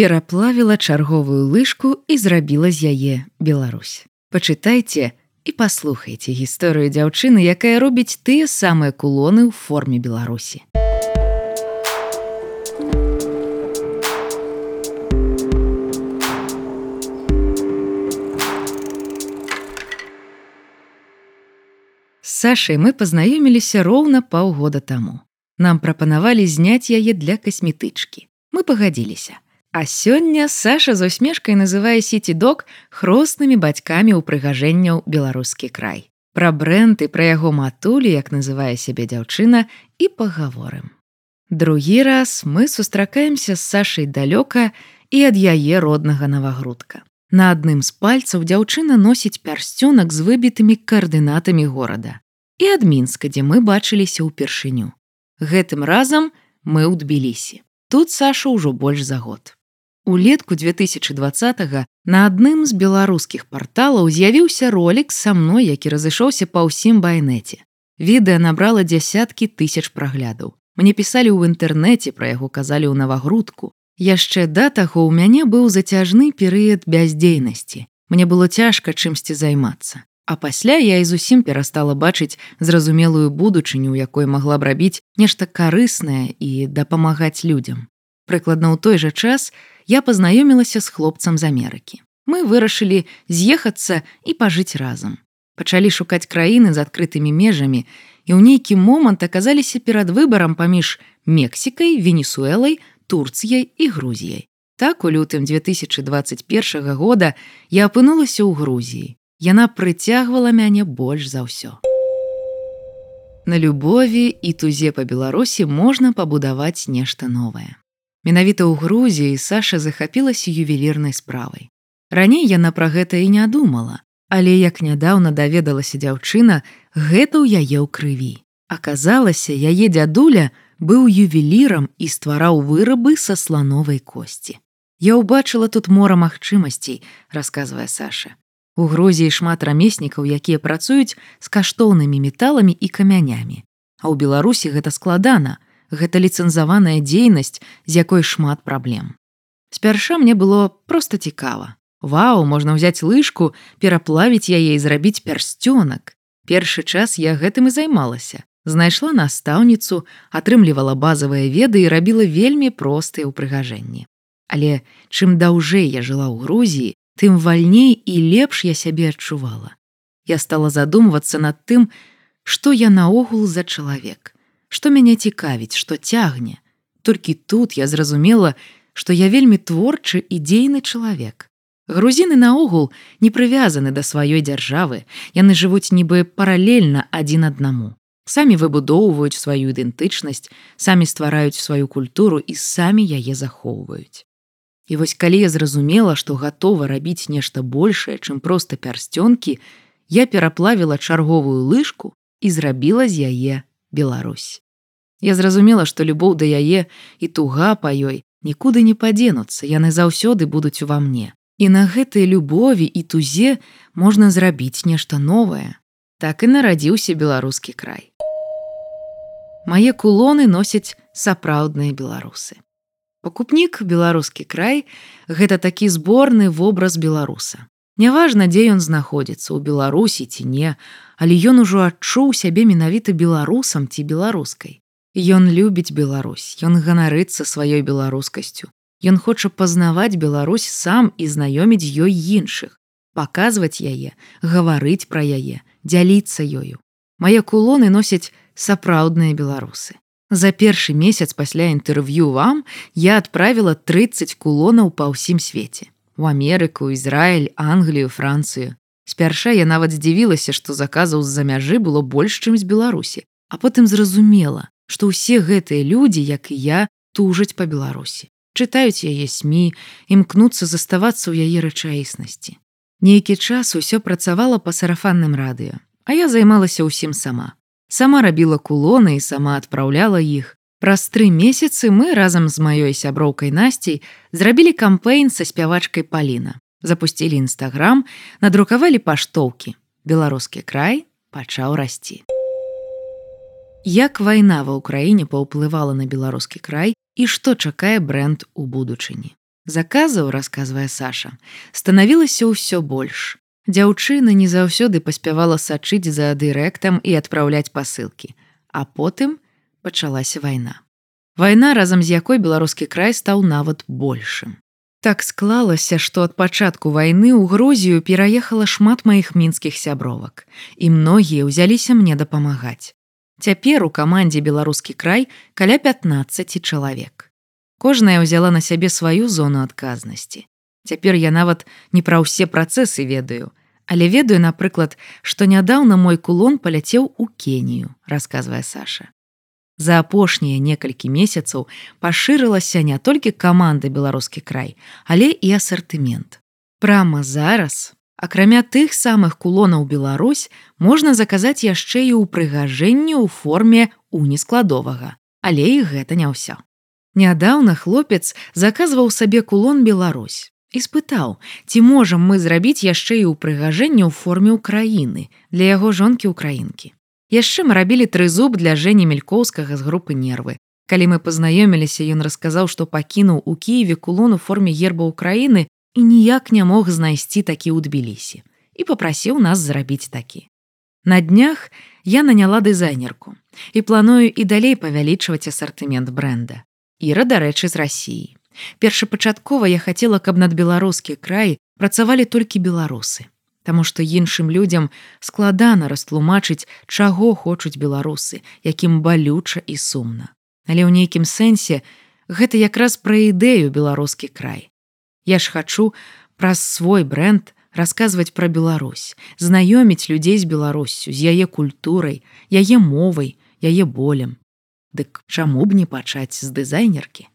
пераплавіла чарговую лыжку і зрабіла з яе Беларусь. Пачытайце і паслухайце гісторыю дзяўчыны, якая робіць тыя самыя кулоны ў форме Беларусі. Сашай мы пазнаёміліся роўна паўгода таму. Нам прапанавалі зняць яе для касметычкі. Мы пагадзіліся. А сёння Саша з усмешкай называе сеці-док хроснымі бацькамі ўпрыгажэнняў беларускі край. Пра брэнды пра яго матулі, як называе сябе дзяўчына і пагаворым. Другі раз мы сустракаемся з Сашай далёка і ад яе роднага навагрудка. На адным з пальцаў дзяўчына носіць пярсцёнак з выбітымі каардынатамі горада. І ад мінска, дзе мы бачыліся ўпершыню. Гэтым разам мы ўдбіліся. Тут Саша ўжо больш за год. Улетку 2020 на адным з беларускіх парталаў з'явіўся ролик са мной, які разышоўся па ўсім байнеце. Відэа набрала дзясяткі тысяч праглядаў. Мне пісалі ў інтэрнэце пра яго казалі ў навагрудку. Яшчэ да таго ў мяне быў зацяжны перыяд бяздзейнасці. Мне было цяжка чымсьці займацца. А пасля я і зусім перастала бачыць зразумелую будучыню, якой магла б рабіць нешта карыснае і дапамагаць людзям. Прыкладна ў той жа час я пазнаёмілася з хлопцам з Амерыкі. Мы вырашылі з'ехацца і пажыць разам. Пачалі шукаць краіны з адкрытымі межамі і ў нейкі момант аказаліся перад выбарам паміж Мексікай, Венесуэлай, Турцыяй і Грузіяй. Так у лютым 2021 года я апынулася ў Грузіі. Яна прыцягвала мяне больш за ўсё. На любові і тузе па Беларусі можна пабудаваць нешта новае. Менавіта ў Грузіі Саша захапілася ювелірнай справай. Раней яна пра гэта і не думала, але як нядаўна даведалася дзяўчына, гэта ў яе ў крыві. Аказалася, яе дзядуля быў ювелірам і ствараў вырабы са слановай косці. Я ўбачыла тут мора магчымасцей, расказвае Саша. У Грузіі шмат рамеснікаў, якія працуюць з каштоўнымі металамі і камянямі. А ў Беларусі гэта складана, гэта ліцэнзаваная дзейнасць, з якой шмат праблем. Спярша мне было проста цікава. Вау, можна ўзяць лыжку, пераплавіць яе і зрабіць пярсцёнак. Першы час я гэтым і займалася. Знайшла настаўніцу, атрымлівала базавыя веды і рабіла вельмі простыя ўпрыгажэнні. Але чым даўжэй я жыла ў Грузіі, тым вальней і лепш я сябе адчувала. Я стала задумвацца над тым, што я наогул за чалавек што мяне цікавіць, што цягне. Толькі тут я зразумела, што я вельмі творчы і дзейны чалавек. Грузіны наогул не прывязаны да сваёй дзяржавы, яны жывуць нібы паралельна адзін аднаму. Самі выбудоўваюць сваю ідэнтычнасць, самі ствараюць сваю культуру і самі яе захоўваюць. І вось калі я зразумела, што гатова рабіць нешта большае, чым проста пярсцёнкі, я пераплавіла чарговую лыжку і зрабіла з яе Беларусь. Я зразумела, што любоў да яе і туга па ёй нікуды не падзенуцца, яны заўсёды будуць ува мне. І на гэтай любові і тузе можна зрабіць нешта новае. Так і нарадзіўся беларускі край. Мае кулоны носяць сапраўдныя беларусы. Пакупнік беларускі край гэта такі зборны вобраз беларуса. Няважна, дзе ён знаходзіцца ў Беларусі ці не, але ён ужо адчуў сябе менавіта беларусам ці беларускай. Ён любіць Беларусь, ён ганарыцца сваёй беларускасцю. Ён хоча пазнаваць Беларусь сам і знаёміць ёй іншых, паказваць яе, гаварыць пра яе, дзяліцца ёю. Мае кулоны носяць сапраўдныя беларусы. За першы месяц пасля інтэрв'ю вам я адправіла 30 кулонаў па ўсім свеце у Амерыку, Ізраіль, Англію, Францыю. Спярша я нават здзівілася, што заказаў з-за мяжы было больш, чым з Беларусі, а потым зразумела, што ўсе гэтыя людзі, як і я, тужаць па Беларусі. Чытаюць яе сМ, імкнуцца заставацца ў яе рэчаіснасці. Нейкі час усё працавала па сарафанным радыё, а я займалася ўсім сама. Сама рабіла кулоны і сама адпраўляла іх, Праз тры месяцы мы разам з маёй сяброўкай насцей зрабілі кампейн са спявачкай Паліна. Запусцілі нстаграм, надрукавалі паштоўкі. Беларускі край пачаў расці. Як вайна ва ўкраіне паўплывала на беларускі край і што чакае бренд у будучыні. Заказаў, расказвае Саша, станавілася ўсё больш. Дзяўчына не заўсёды паспявала сачыць за дырэктам і адпраўляць пасылкі. А потым пачалася вайна. Вайна, разам з якой беларускі край стаў нават большым. Так склалася, што ад пачатку вайны ў Грузію пераехала шмат маіх мінскіх сябровак, і многія ўзяліся мне дапамагаць. Цяпер у камандзе беларускі край каля 15 чалавек. Кожная ўзяла на сябе сваю зону адказнасці. Цяпер я нават не пра ўсе працэсы ведаю, але ведаю, напрыклад, што нядаўна мой кулон паляцеў у Кенію, расказвае Саша. За апошнія некалькі месяцаў пашырылася не толькі каманда беларускі край, але і асартымент. Прама зараз, акрамя тых самых кулонаў Беларусь можна заказаць яшчэ і ў прыгажэнні ў форме унескладовага, але і гэта не ўсё. Нядаўна хлопец заказваў сабе кулон Беларусь і спытаў, ці можам мы зрабіць яшчэ і ў прыгажэнні ў форме ўкраіны для яго жонкі ўкраінкі. Яшчэ мы рабілі тры зуб для жэні мелькоўскага з групы нервы. Калі мы пазнаёміліся, ён расказаў, што пакінуў у Киеве кулон у форме герба ўкраіны і ніяк не мог знайсці такі ў тбілісі і попрасіў нас зрабіць такі. На днях я наняла дызайнерку і планую і далей павялічваць асартымент бренда. Іра, дарэчы, з рассіі. Першапачаткова я хацела, каб над беларускі край працавалі толькі беларусы. Таму што іншым людзям складана растлумачыць, чаго хочуць беларусы, якім балюча і сумна. Але ў нейкім сэнсе гэта якраз пра ідэю беларускі край. Я ж хачу праз свой бренд расказваць пра Беларусь, знаёміць людзей з Беларусю, з яе культурай, яе мовай, яе болем. Дык чаму б не пачаць з дызайнеркі?